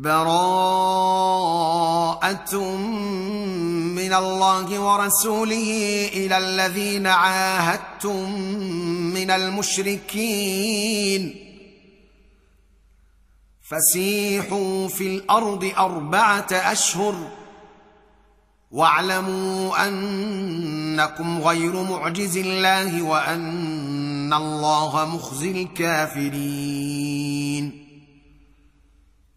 براءة من الله ورسوله إلى الذين عاهدتم من المشركين. فسيحوا في الأرض أربعة أشهر واعلموا أنكم غير معجز الله وأن الله مخزي الكافرين.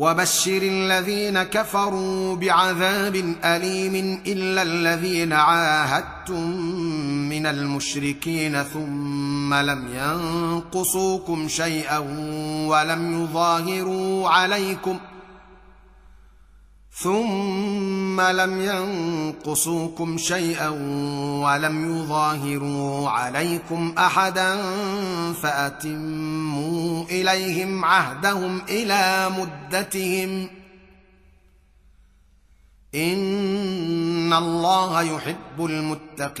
وبشر الذين كفروا بعذاب أليم إلا الذين عاهدتم من المشركين ثم لم ينقصوكم شيئا ولم يظاهروا عليكم ۖ ثم لم ينقصوكم شيئا ولم يظاهروا عليكم أحدا فأتموا إليهم عهدهم إلى مدتهم. إن الله يحب المتقين.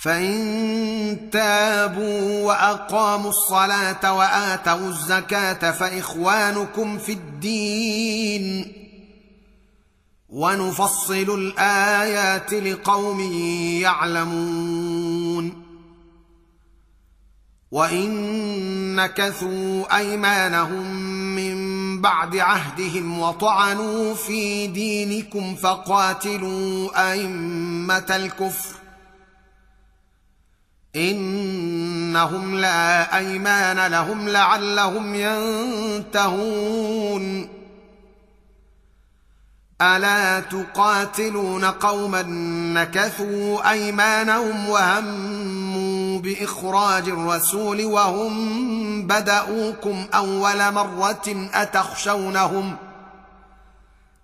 فان تابوا واقاموا الصلاه واتوا الزكاه فاخوانكم في الدين ونفصل الايات لقوم يعلمون وان نكثوا ايمانهم من بعد عهدهم وطعنوا في دينكم فقاتلوا ائمه الكفر إنهم لا أيمان لهم لعلهم ينتهون. ألا تقاتلون قوما نكثوا أيمانهم وهموا بإخراج الرسول وهم بدأوكم أول مرة اتخشونهم ۖ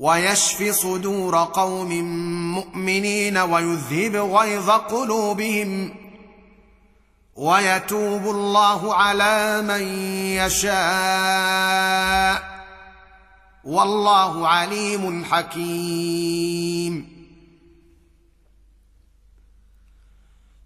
ويشف صدور قوم مؤمنين ويذهب غيظ قلوبهم ويتوب الله على من يشاء. والله عليم حكيم.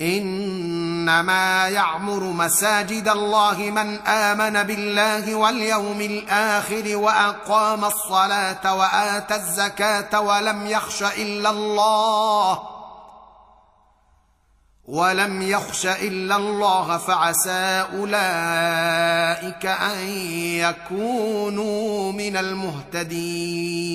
إنما يعمر مساجد الله من آمن بالله واليوم الآخر وأقام الصلاة واتى الزكاة ولم يخش إلا الله ولم يخش إلا الله فعسى أولئك أن يكونوا من المهتدين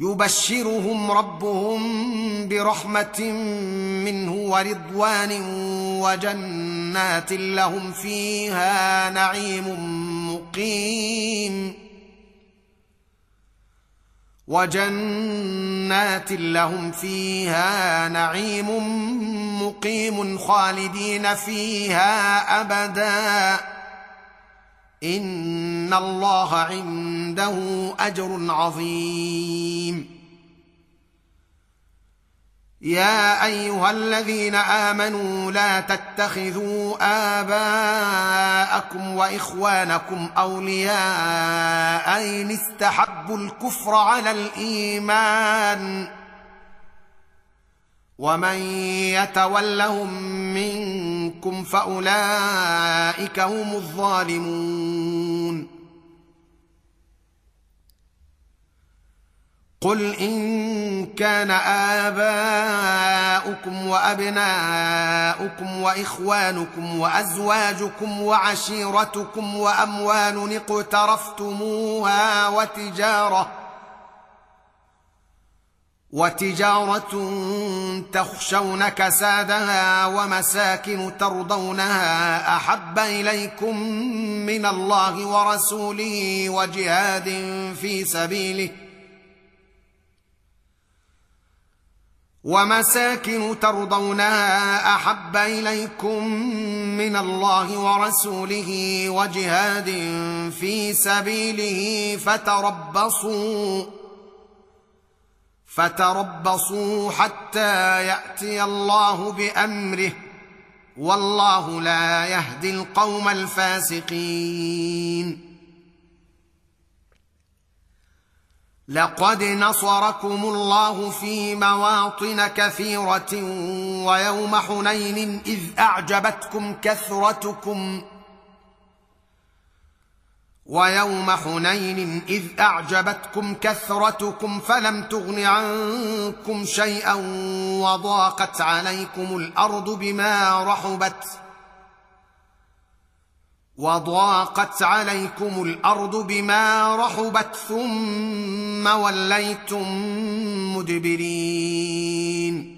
يبشرهم ربهم برحمة منه ورضوان وجنات لهم فيها نعيم مقيم. وجنات لهم فيها نعيم مقيم خالدين فيها أبدا. ان الله عنده اجر عظيم. يا ايها الذين امنوا لا تتخذوا اباءكم واخوانكم اولياء ان استحبوا الكفر على الايمان. ومن يتولهم منكم فأولئك هم الظالمون. قل إن كان آباؤكم وأبناؤكم وإخوانكم وأزواجكم وعشيرتكم وأموال اقترفتموها وتجارة وتجارة تخشون كسادها ومساكن ترضونها أحب إليكم من الله ورسوله وجهاد في سبيله ومساكن ترضونها أحب إليكم من الله ورسوله وجهاد في سبيله فتربصوا فتربصوا حتى يأتي الله بأمره والله لا يهدي القوم الفاسقين. لقد نصركم الله في مواطن كثيرة ويوم حنين إذ أعجبتكم كثرتكم ويوم حنين إذ أعجبتكم كثرتكم فلم تغن عنكم شيئا وضاقت عليكم الأرض بما رحبت وضاقت عليكم الأرض بما رحبت ثم وليتم مدبرين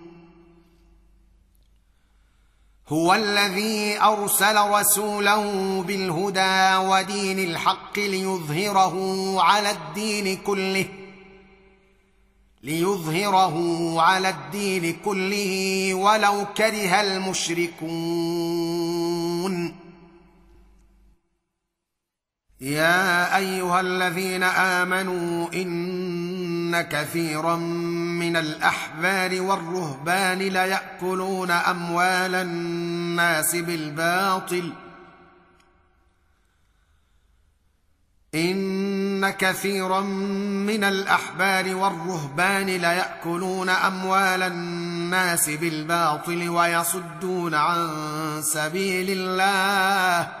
هو الذي أرسل رسوله بالهدى ودين الحق ليظهره على الدين كله ليظهره على الدين كله ولو كره المشركون. يا أيها الذين آمنوا إن كثيرا من الاحبار والرهبان لياكلون اموال الناس بالباطل ان كثيرا من الاحبار والرهبان لياكلون اموال الناس بالباطل ويصدون عن سبيل الله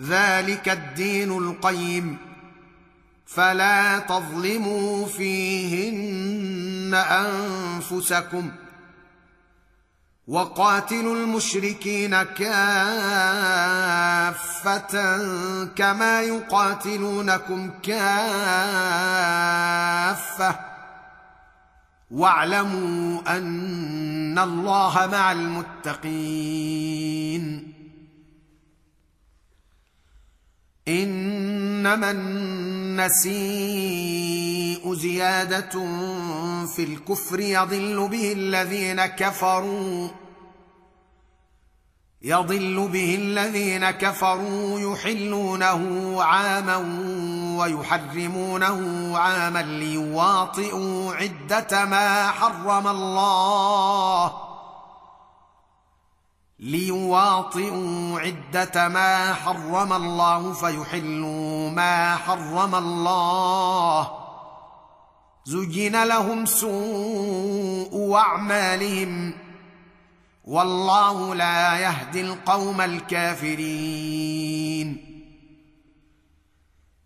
ذلك الدين القيم. فلا تظلموا فيهن أنفسكم. وقاتلوا المشركين كافة كما يقاتلونكم كافة. واعلموا أن الله مع المتقين. إنما النسيء زيادة في الكفر يضل به الذين كفروا يضل به الذين كفروا يحلونه عاما ويحرمونه عاما ليواطئوا عدة ما حرم الله. ليواطئوا عدة ما حرم الله فيحلوا ما حرم الله. زين لهم سوء أعمالهم. والله لا يهدي القوم الكافرين.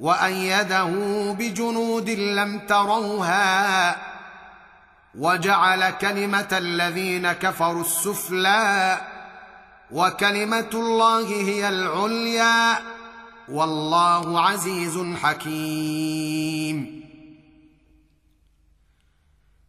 وأيده بجنود لم تروها وجعل كلمة الذين كفروا السفلى وكلمة الله هي العليا والله عزيز حكيم.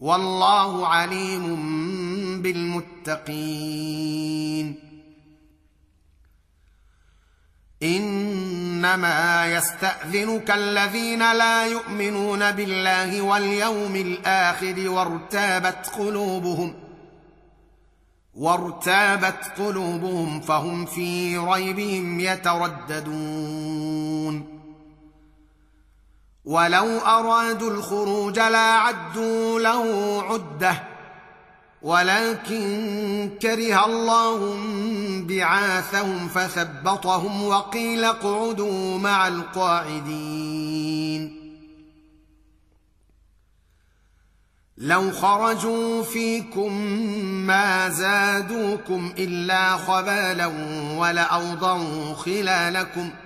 والله عليم بالمتقين. إنما يستأذنك الذين لا يؤمنون بالله واليوم الآخر وارتابت قلوبهم وارتابت قلوبهم فهم في ريبهم يترددون. ولو أرادوا الخروج لاعدوا له عدة. ولكن كره الله بعاثهم فثبطهم وقيل اقعدوا مع القاعدين. لو خرجوا فيكم ما زادوكم إلا خبالا ولأوضعوا خلالكم ۖ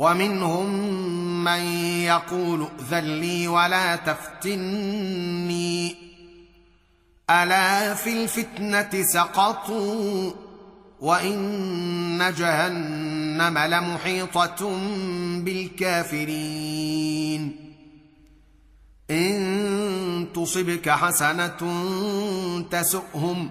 ومنهم من يقول ائذن لي ولا تفتني. ألا في الفتنة سقطوا وإن جهنم لمحيطة بالكافرين. إن تصبك حسنة تسؤهم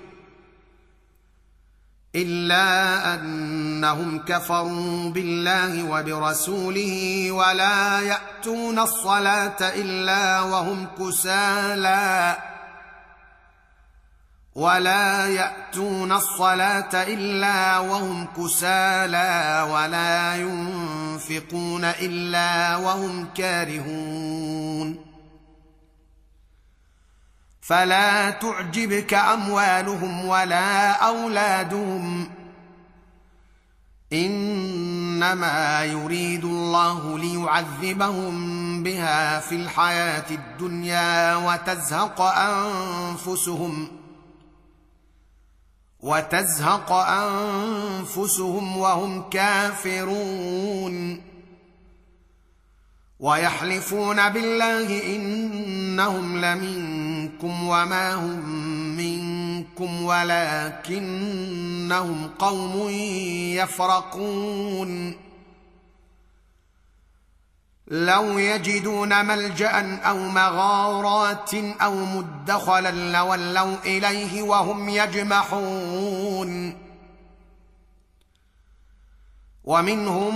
إلا أنهم كفروا بالله وبرسوله ولا يأتون الصلاة إلا وهم كسالى ولا يأتون الصلاة إلا وهم كسالى ولا ينفقون إلا وهم كارهون. فلا تعجبك أموالهم ولا أولادهم. إنما يريد الله ليعذبهم بها في الحياة الدنيا وتزهق أنفسهم وتزهق أنفسهم وهم كافرون. ويحلفون بالله إنهم لمنكم وما هم منكم ولكنهم قوم يفرقون. لو يجدون ملجأ أو مغارات أو مدخلا لولوا إليه وهم يجمحون. ومنهم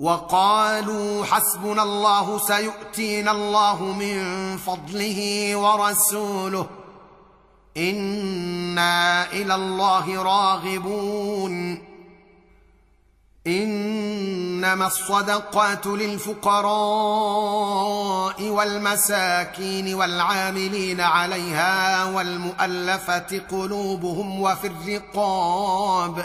وقالوا حسبنا الله سيؤتينا الله من فضله ورسوله. إنا إلى الله راغبون. إنما الصدقات للفقراء والمساكين والعاملين عليها والمؤلفة قلوبهم وفي الرقاب.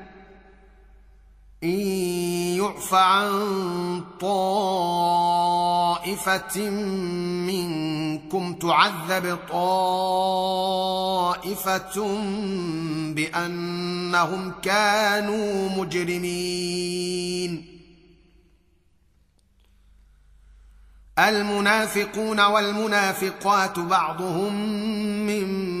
إن يعف عن طائفة منكم تعذب طائفة بأنهم كانوا مجرمين. المنافقون والمنافقات بعضهم من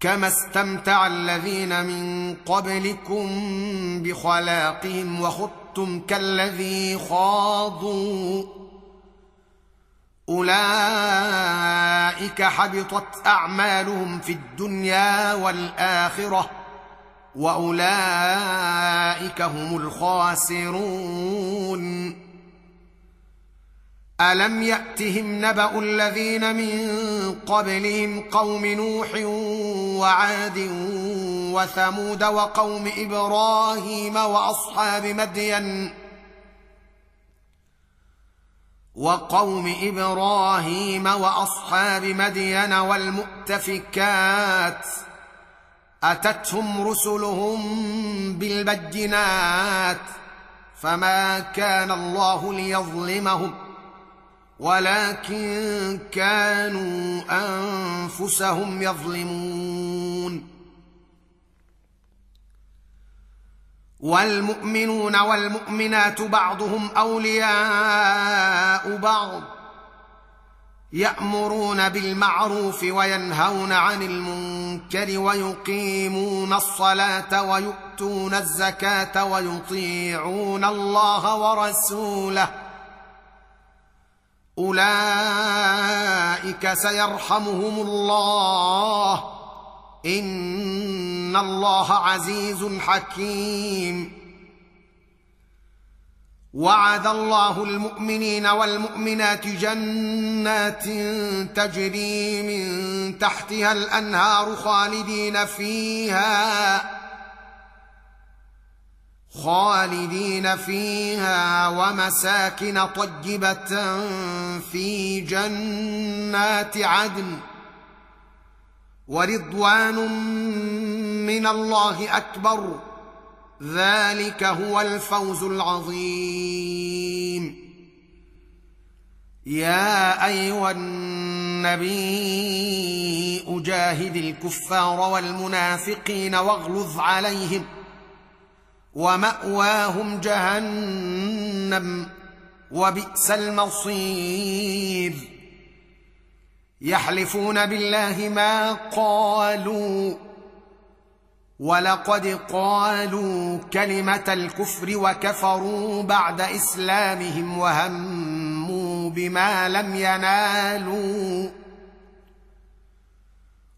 كما استمتع الذين من قبلكم بخلاقهم وخضتم كالذي خاضوا اولئك حبطت اعمالهم في الدنيا والاخره واولئك هم الخاسرون الم ياتهم نبا الذين من قبلهم قوم نوح وعاد وثمود وقوم إبراهيم واصحاب مدين وقوم إبراهيم واصحاب مدين والمؤتفكات اتتهم رسلهم بالبجنات فما كان الله ليظلمهم ولكن كانوا أنفسهم يظلمون. والمؤمنون والمؤمنات بعضهم أولياء بعض يأمرون بالمعروف وينهون عن المنكر ويقيمون الصلاة ويؤتون الزكاة ويطيعون الله ورسوله. أولئك سيرحمهم الله. إن الله عزيز حكيم. وعد الله المؤمنين والمؤمنات جنات تجري من تحتها الأنهار خالدين فيها. خالدين فيها ومساكن طيبة في جنات عدن ورضوان من الله أكبر. ذلك هو الفوز العظيم. يا أيها النبي أجاهد الكفار والمنافقين واغلظ عليهم. ومأواهم جهنم وبئس المصير. يحلفون بالله ما قالوا ولقد قالوا كلمة الكفر وكفروا بعد إسلامهم وهموا بما لم ينالوا.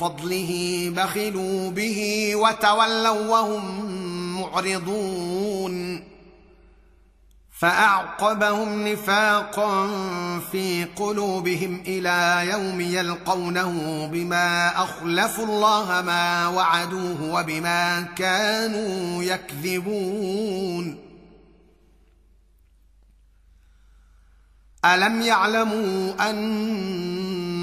فضله بخلوا به وتولوا وهم معرضون. فأعقبهم نفاقا في قلوبهم إلى يوم يلقونه بما أخلفوا الله ما وعدوه وبما كانوا يكذبون. ألم يعلموا أن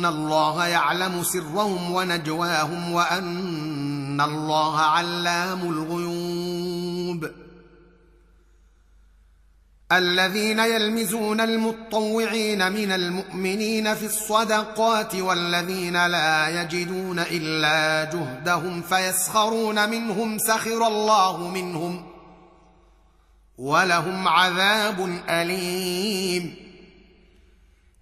الله يعلم سرهم ونجواهم وان الله علام الغيوب الذين يلمزون المطوعين من المؤمنين في الصدقات والذين لا يجدون الا جهدهم فيسخرون منهم سخر الله منهم ولهم عذاب اليم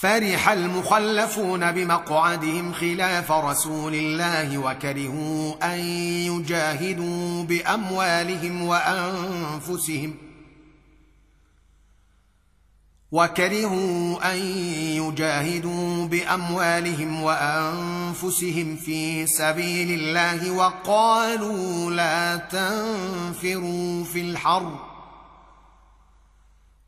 فرح المخلفون بمقعدهم خلاف رسول الله وكرهوا أن يجاهدوا بأموالهم وأنفسهم وكرهوا أن يجاهدوا بأموالهم وأنفسهم في سبيل الله وقالوا لا تنفروا في الحرب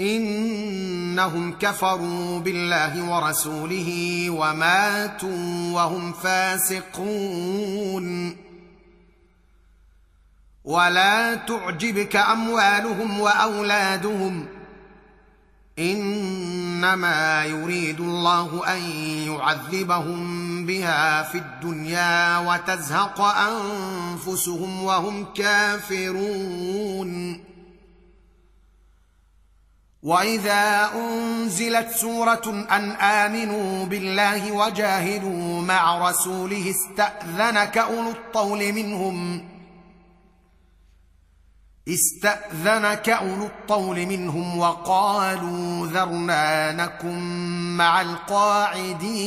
إنهم كفروا بالله ورسوله وماتوا وهم فاسقون. ولا تعجبك أموالهم وأولادهم. إنما يريد الله أن يعذبهم بها في الدنيا وتزهق أنفسهم وهم كافرون. واذا انزلت سوره ان امنوا بالله وجاهدوا مع رسوله استاذنك اولو الطول منهم استاذنك اولو الطول منهم وقالوا ذرنا نكن مع القاعدين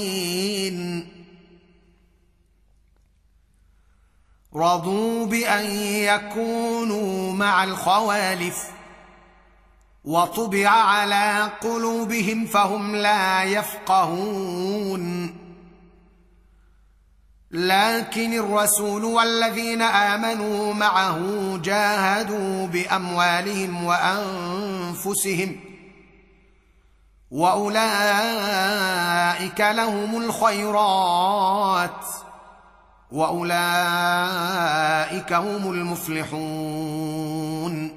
رضوا بان يكونوا مع الخوالف وطبع على قلوبهم فهم لا يفقهون. لكن الرسول والذين آمنوا معه جاهدوا بأموالهم وأنفسهم وأولئك لهم الخيرات وأولئك هم المفلحون.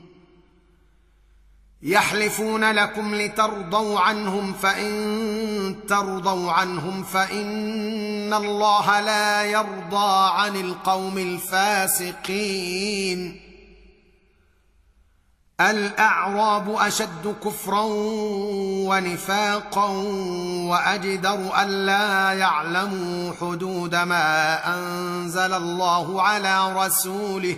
يحلفون لكم لترضوا عنهم فإن ترضوا عنهم فإن الله لا يرضى عن القوم الفاسقين. الأعراب أشد كفرا ونفاقا وأجدر الا يعلموا حدود ما أنزل الله على رسوله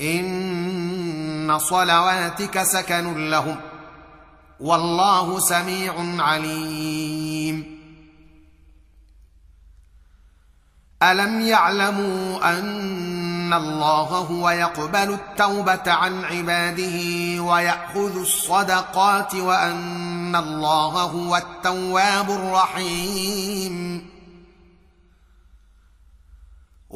ان صلواتك سكن لهم والله سميع عليم الم يعلموا ان الله هو يقبل التوبه عن عباده وياخذ الصدقات وان الله هو التواب الرحيم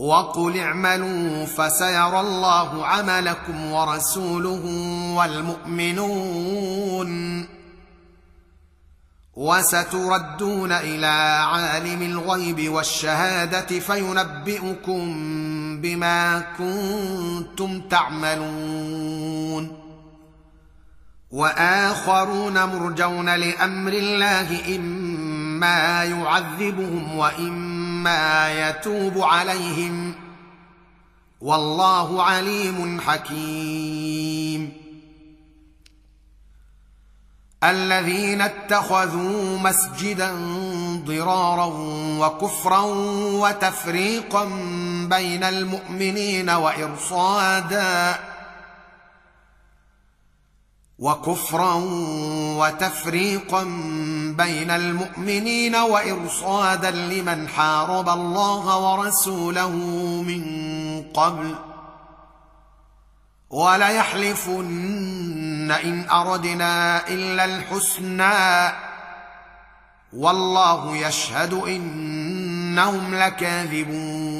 وقل اعملوا فسيرى الله عملكم ورسوله والمؤمنون. وستردون إلى عالم الغيب والشهادة فينبئكم بما كنتم تعملون. وآخرون مرجون لأمر الله إما يعذبهم وإما يتوب عليهم. والله عليم حكيم. الذين اتخذوا مسجدا ضرارا وكفرا وتفريقا بين المؤمنين وإرصادا وكفرا وتفريقا بين المؤمنين وإرصادا لمن حارب الله ورسوله من قبل. وليحلفن إن أردنا إلا الحسنى. والله يشهد إنهم لكاذبون.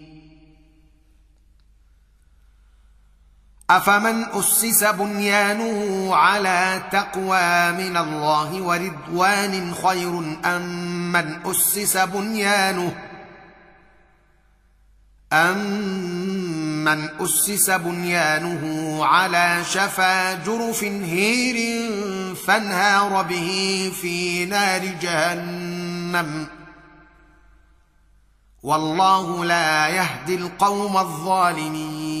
أفمن أسس بنيانه على تقوى من الله ورضوان خير أم من أسس بنيانه؟ امن أسس بنيانه على شفا جرف هير فانهار به في نار جهنم. والله لا يهدي القوم الظالمين.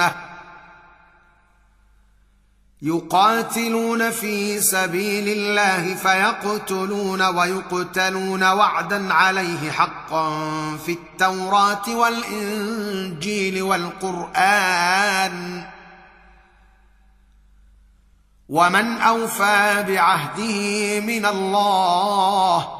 الجنة. يقاتلون في سبيل الله فيقتلون ويقتلون وعدا عليه حقا في التوراة والإنجيل والقرآن. ومن أوفى بعهده من الله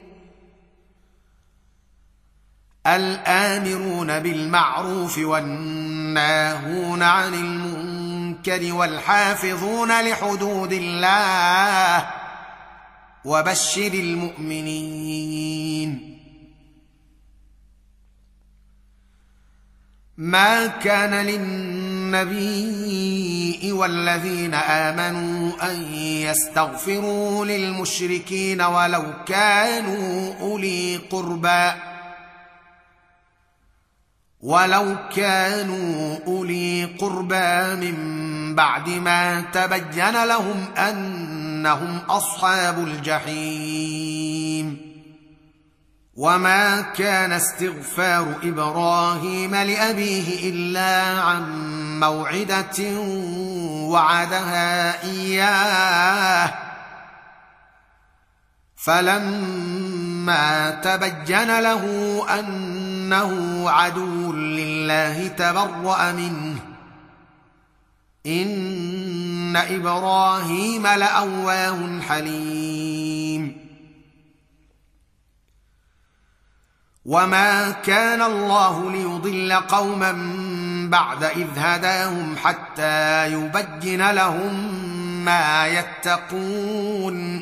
الآمرون بالمعروف والناهون عن المنكر والحافظون لحدود الله وبشر المؤمنين. ما كان للنبي والذين آمنوا أن يستغفروا للمشركين ولو كانوا أولي قربى ولو كانوا أولي قربى من بعد ما تبين لهم أنهم أصحاب الجحيم. وما كان استغفار إبراهيم لأبيه إلا عن موعدة وعدها إياه. فلما تبين له إنه عدو لله تبرأ منه. إن إبراهيم لأواه حليم. وما كان الله ليضل قوما بعد إذ هداهم حتى يبين لهم ما يتقون.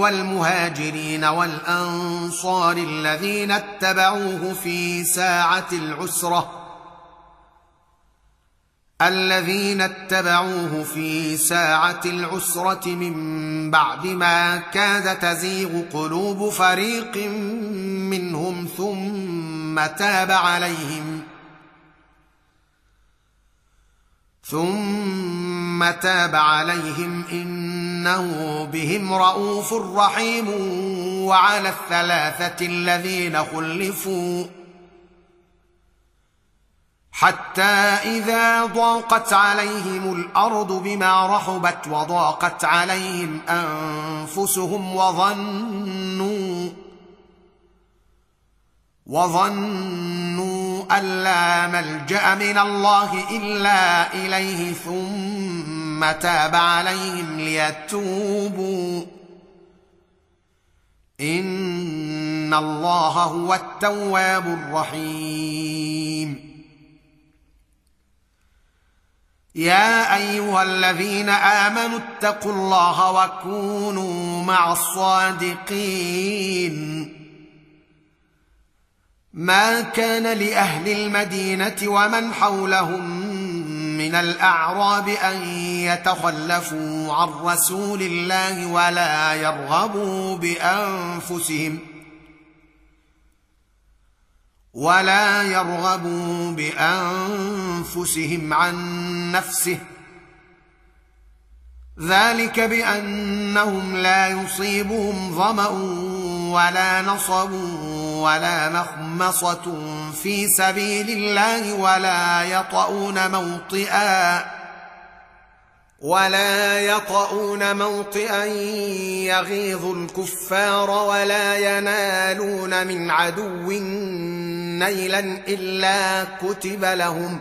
والمهاجرين والأنصار الذين اتبعوه في ساعة العسرة الذين اتبعوه في ساعة العسرة من بعد ما كاد تزيغ قلوب فريق منهم ثم تاب عليهم ثم تاب عليهم إن إنه بهم رءوف رحيم وعلى الثلاثة الذين خلفوا حتى إذا ضاقت عليهم الأرض بما رحبت وضاقت عليهم أنفسهم وظنوا وظنوا أن لا ملجأ من الله إلا إليه ثم تاب عليهم ليتوبوا. إن الله هو التواب الرحيم. يا أيها الذين آمنوا اتقوا الله وكونوا مع الصادقين. ما كان لأهل المدينة ومن حولهم من الأعراب أن يتخلفوا عن رسول الله ولا يرغبوا بأنفسهم ولا يرغبوا بأنفسهم عن نفسه. ذلك بأنهم لا يصيبهم ظمأ ولا نصب ولا مخمصة في سبيل الله ولا يطؤون موطئا. ولا يطؤون موطئا يغيظ الكفار ولا ينالون من عدو نيلا إلا كتب لهم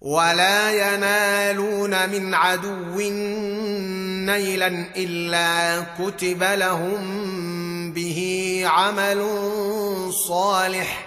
ولا ينالون من عدو نيلا إلا كتب لهم به عمل صالح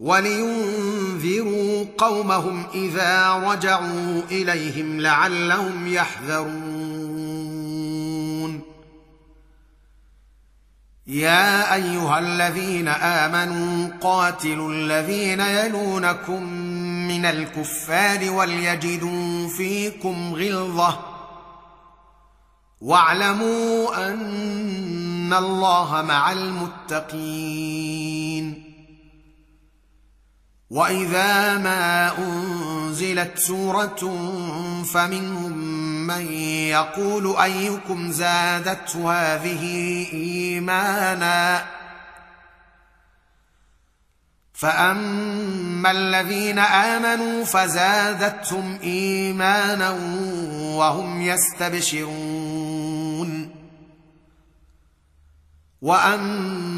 ولينذروا قومهم إذا رجعوا إليهم لعلهم يحذرون. يا أيها الذين آمنوا قاتلوا الذين يلونكم من الكفار وليجدوا فيكم غلظة. واعلموا أن الله مع المتقين. واذا ما انزلت سوره فمنهم من يقول ايكم زادته هذه ايمانا فاما الذين امنوا فزادتهم ايمانا وهم يستبشرون واما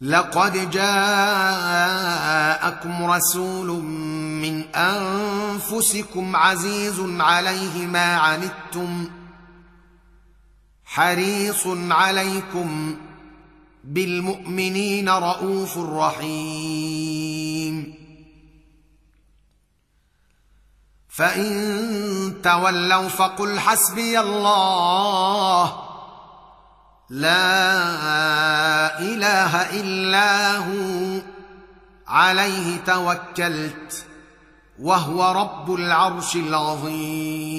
لقد جاءكم رسول من أنفسكم عزيز عليه ما عنتم حريص عليكم بالمؤمنين رءوف رحيم. فإن تولوا فقل حسبي الله لا إله إلا هو. عليه توكلت وهو رب العرش العظيم.